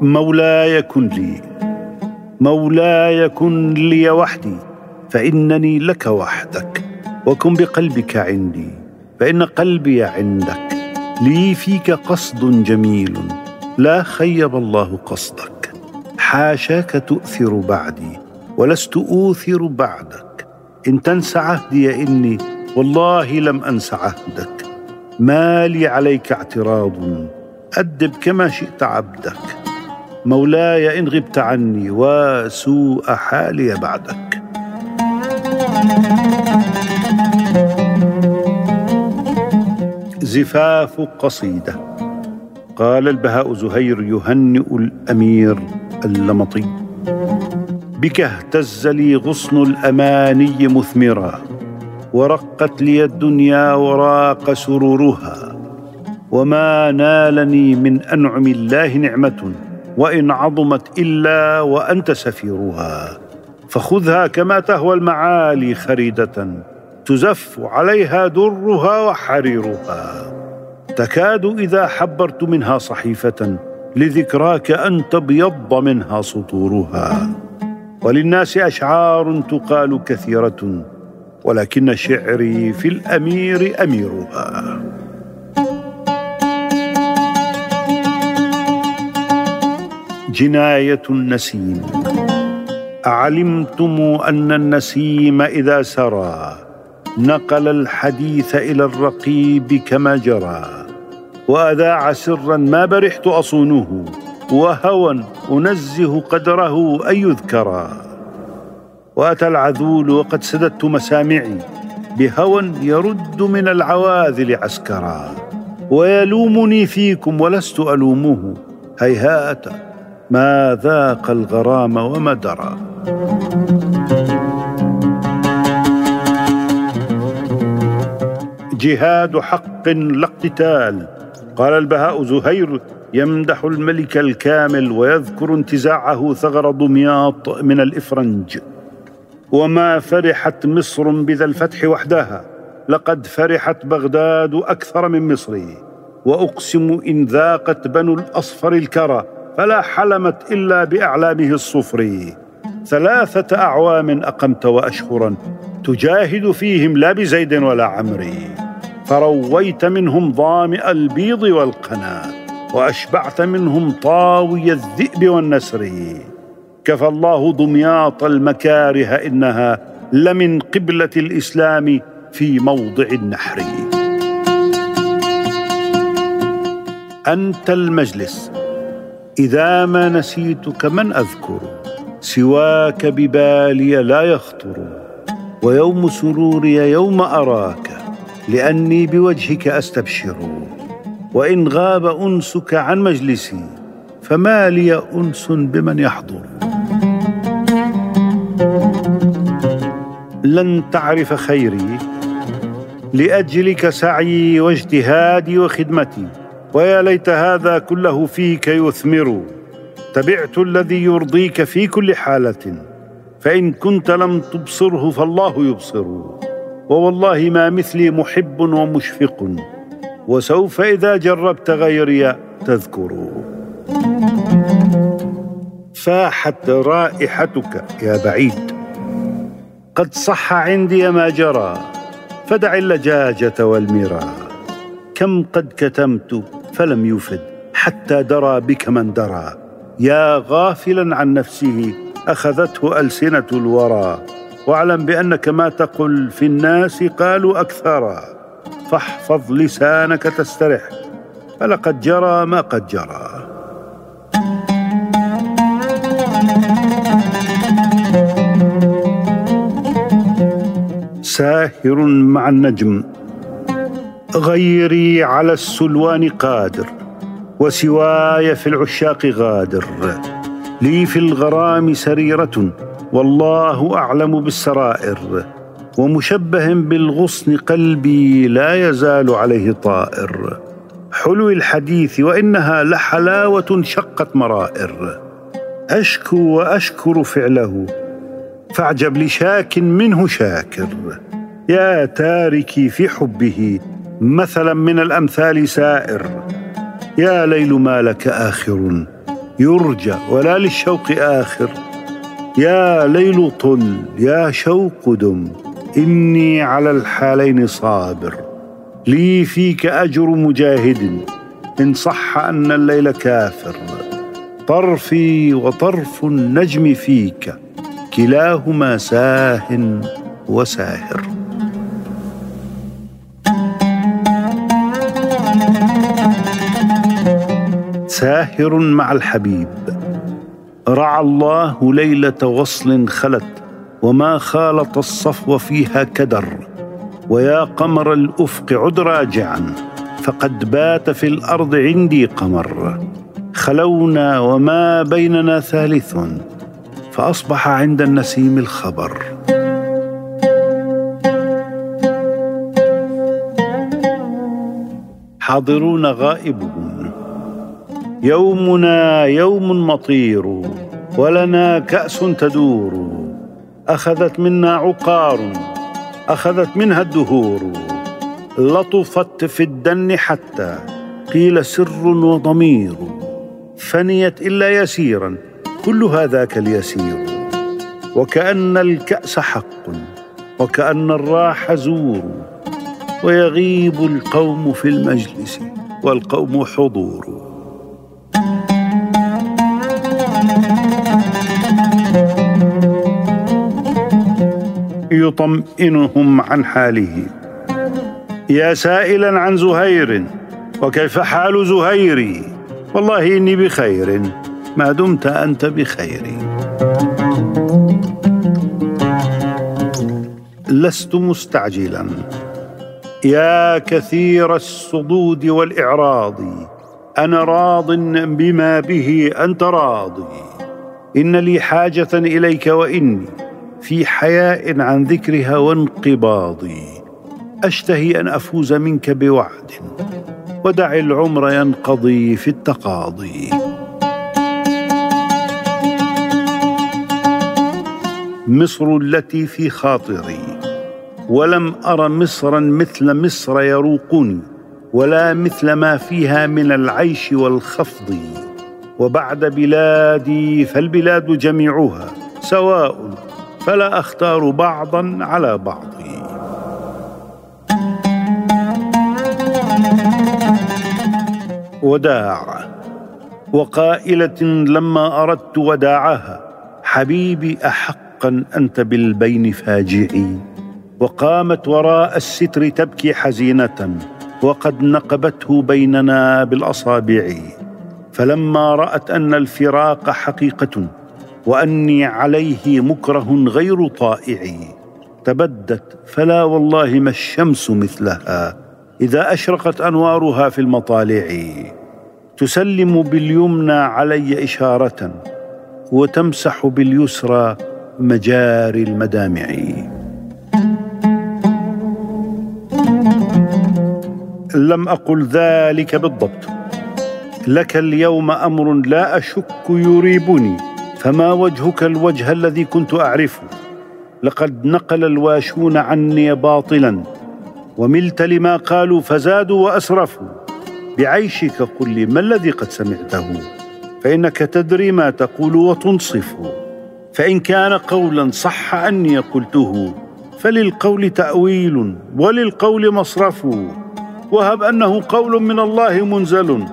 مولاي كن لي. مولاي كن لي وحدي فإنني لك وحدك وكن بقلبك عندي فإن قلبي عندك. لي فيك قصد جميل لا خيب الله قصدك. حاشاك تؤثر بعدي ولست أوثر بعدك. إن تنس عهدي إني والله لم أنس عهدك. ما لي عليك اعتراض. أدب كما شئت عبدك. مولاي إن غبت عني وسوء حالي بعدك. زفاف قصيدة. قال البهاء زهير يهنئ الأمير اللمطي. بك اهتز لي غصن الأماني مثمرا. ورقت لي الدنيا وراق سرورها وما نالني من أنعم الله نعمة وإن عظمت إلا وأنت سفيرها فخذها كما تهوى المعالي خريدة تزف عليها درها وحريرها تكاد إذا حبرت منها صحيفة لذكراك أن تبيض منها سطورها وللناس أشعار تقال كثيرة ولكن شعري في الأمير أميرها. جناية النسيم. أعلمتم أن النسيم إذا سرى نقل الحديث إلى الرقيب كما جرى. وأذاع سرا ما برحت أصونه وهوى أنزه قدره أن يذكرا. وأتى العذول وقد سددت مسامعي. بهوى يرد من العواذل عسكرا. ويلومني فيكم ولست ألومه. هيهات ما ذاق الغرام وما درى. جهاد حق لا اقتتال. قال البهاء زهير يمدح الملك الكامل ويذكر انتزاعه ثغر دمياط من الإفرنج. وما فرحت مصر بذا الفتح وحدها. لقد فرحت بغداد أكثر من مصر وأقسم إن ذاقت بنو الأصفر الكرى فلا حلمت إلا بأعلامه الصفر ثلاثة أعوام أقمت وأشهرا تجاهد فيهم لا بزيد ولا عمري. فرويت منهم ظامئ البيض والقنا وأشبعت منهم طاوي الذئب والنسر كفى الله دمياط المكاره إنها لمن قبلة الإسلام في موضع النحر. أنت المجلس إذا ما نسيتك من أذكر سواك ببالي لا يخطر ويوم سروري يوم أراك لأني بوجهك أستبشر. وإن غاب أنسك عن مجلسي فما لي أنس بمن يحضر. لن تعرف خيري لأجلك سعيي واجتهادي وخدمتي. ويا ليت هذا كله فيك يثمر. تبعت الذي يرضيك في كل حالة. فإن كنت لم تبصره فالله يبصر. ووالله ما مثلي محب ومشفق. وسوف إذا جربت غيري تذكر. فاحت رائحتك يا بعيد. قد صح عندي ما جرى فدع اللجاجة والمرى كم قد كتمت فلم يفد حتى درى بك من درى. يا غافلا عن نفسه أخذته ألسنة الورى. واعلم بأنك ما تقل في الناس قالوا اكثرا فاحفظ لسانك تسترح فلقد جرى ما قد جرى. ساهر مع النجم. غيري على السلوان قادر وسواي في العشاق غادر. لي في الغرام سريرة والله أعلم بالسرائر. ومشبه بالغصن قلبي لا يزال عليه طائر. حلو الحديث وإنها لحلاوة شقت مرائر. أشكو وأشكر فعله فاعجب لشاك منه شاكر. يا تاركي في حبه مثلا من الأمثال سائر. يا ليل ما لك آخر يرجى ولا للشوق آخر. يا ليل طل يا شوق دم إني على الحالين صابر. لي فيك أجر مجاهد إن صح أن الليل كافر. طرفي وطرف النجم فيك. كلاهما ساه وساهر. ساهر مع الحبيب. رعى الله ليلة وصل خلت وما خالط الصفو فيها كدر. ويا قمر الأفق عد راجعا فقد بات في الأرض عندي قمر. خلونا وما بيننا ثالث. فأصبح عند النسيم الخبر. حاضرون غائبون. يومنا يوم مطير ولنا كأس تدور. أخذت منا عقار أخذت منها الدهور. لطفت في الدن حتى قيل سر وضمير. فنيت إلا يسيرا كل هذاك اليسير وكأن الكأس حق وكأن الراح زور ويغيب القوم في المجلس والقوم حضور. يطمئنهم عن حاله. يا سائلا عن زهير وكيف حال زهيري؟ والله إني بخير. ما دمت أنت بخير لست مستعجلا. يا كثير الصدود والإعراض. أنا راض بما به أنت راضي إن لي حاجة إليك وإني في حياء عن ذكرها وانقباضي أشتهي أن أفوز منك بوعد. ودع العمر ينقضي في التقاضي. مصر التي في خاطري. ولم أر مصرا مثل مصر يروقني ولا مثل ما فيها من العيش والخفض. وبعد بلادي فالبلاد جميعها سواء فلا أختار بعضا على بعض. وداع وقائلة لما أردت وداعها حبيبي احقا أنت بالبين فاجعي وقامت وراء الستر تبكي حزينة وقد نقبته بيننا بالأصابع. فلما رأت أن الفراق حقيقة وأني عليه مكره غير طائع تبدت فلا والله ما الشمس مثلها إذا أشرقت أنوارها في المطالع. تسلم باليمنى علي إشارة وتمسح باليسرى مجاري المدامع. لم أقل ذلك بالضبط. لك اليوم أمر لا أشك يريبني. فما وجهك الوجه الذي كنت أعرفه؟ لقد نقل الواشون عني باطلا. وملت لما قالوا فزادوا وأسرفوا. بعيشك قل لي ما الذي قد سمعته؟ فإنك تدري ما تقول وتنصف فإن كان قولا صح أني قلته فللقول تأويل وللقول مصرف. وهب أنه قول من الله منزل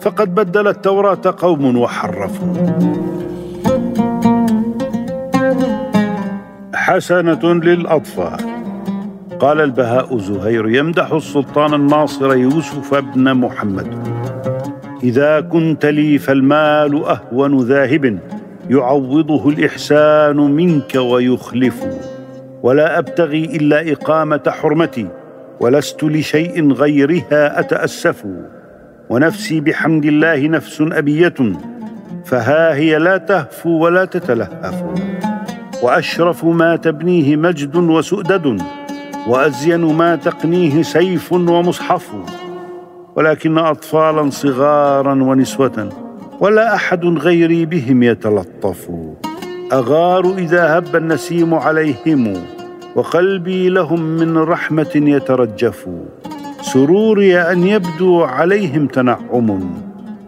فقد بدل التوراة قوم وحرفوا. حسنة للأطفال قال البهاء زهير يمدح السلطان الناصر يوسف بن محمد إذا كنت لي فالمال أهون ذاهب. يعوضه الإحسان منك ويخلف ولا أبتغي إلا إقامة حرمتي ولست لشيء غيرها أتأسف. ونفسي بحمد الله نفس أبية فها هي لا تهفو ولا تتلهف. وأشرف ما تبنيه مجد وسؤدد وأزين ما تقنيه سيف ومصحف. ولكن أطفالا صغارا ونسوة ولا أحد غيري بهم يتلطف. أغار إذا هب النسيم عليهم وقلبي لهم من رحمة يترجف. سروري أن يبدو عليهم تنعم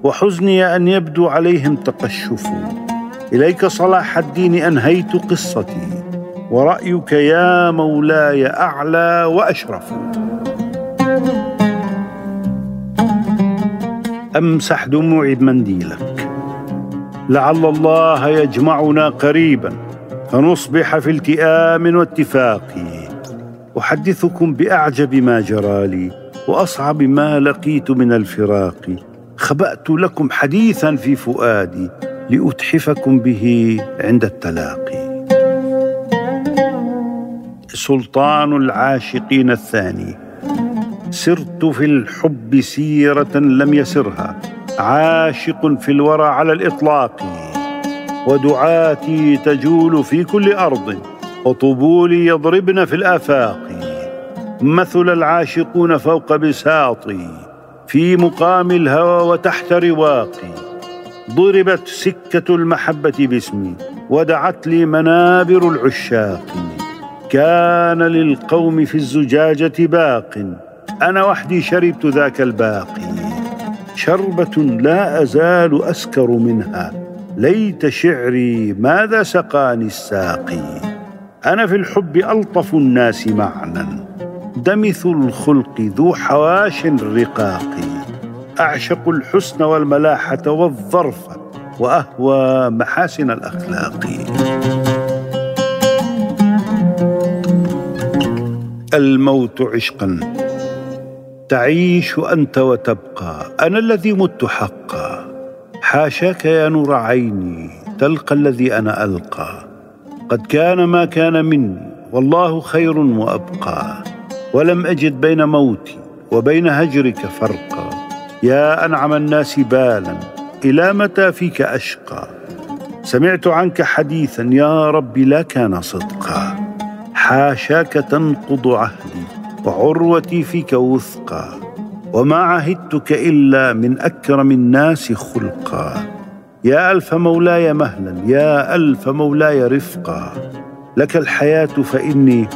وحزني أن يبدو عليهم تقشف. إليك صلاح الدين أنهيت قصتي ورأيك يا مولاي أعلى وأشرف. أمسح دموعي بمنديلك لعل الله يجمعنا قريبا فنصبح في التئام واتفاق أحدثكم بأعجب ما جرى لي وأصعب ما لقيت من الفراق. خبأت لكم حديثا في فؤادي لأتحفكم به عند التلاقي. سلطان العاشقين الثاني. سرت في الحب سيرة لم يسرها عاشق في الورى على الإطلاق ودعاتي تجول في كل أرض وطبولي يضربن في الآفاق. مثل العاشقون فوق بساطي في مقام الهوى وتحت رواقي ضربت سكة المحبة باسمي ودعت لي منابر العشاق. كان للقوم في الزجاجة باق أنا وحدي شربت ذاك الباقي. شربة لا أزال أسكر منها. ليت شعري ماذا سقاني الساقي. أنا في الحب ألطف الناس معنى دمث الخلق ذو حواش رقاق أعشق الحسن والملاحة والظرف وأهوى محاسن الأخلاق. الموت عشقا. تعيش أنت وتبقى. أنا الذي مت حقا. حاشاك يا نور عيني. تلقى الذي أنا ألقى. قد كان ما كان مني. والله خير وأبقى. ولم أجد بين موتي وبين هجرك فرقا. يا أنعم الناس بالا. إلى متى فيك أشقى؟ سمعت عنك حديثا. يا رب لا كان صدقا. حاشاك تنقض عهدي. وعروتي فيك وثقا وما عهدتك إلا من أكرم الناس خلقا. يا ألف مولاي مهلا يا ألف مولاي رفقا. لك الحياة فإني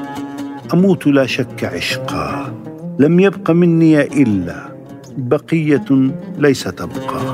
أموت لا شك عشقا. لم يبق مني إلا بقية ليس تبقى.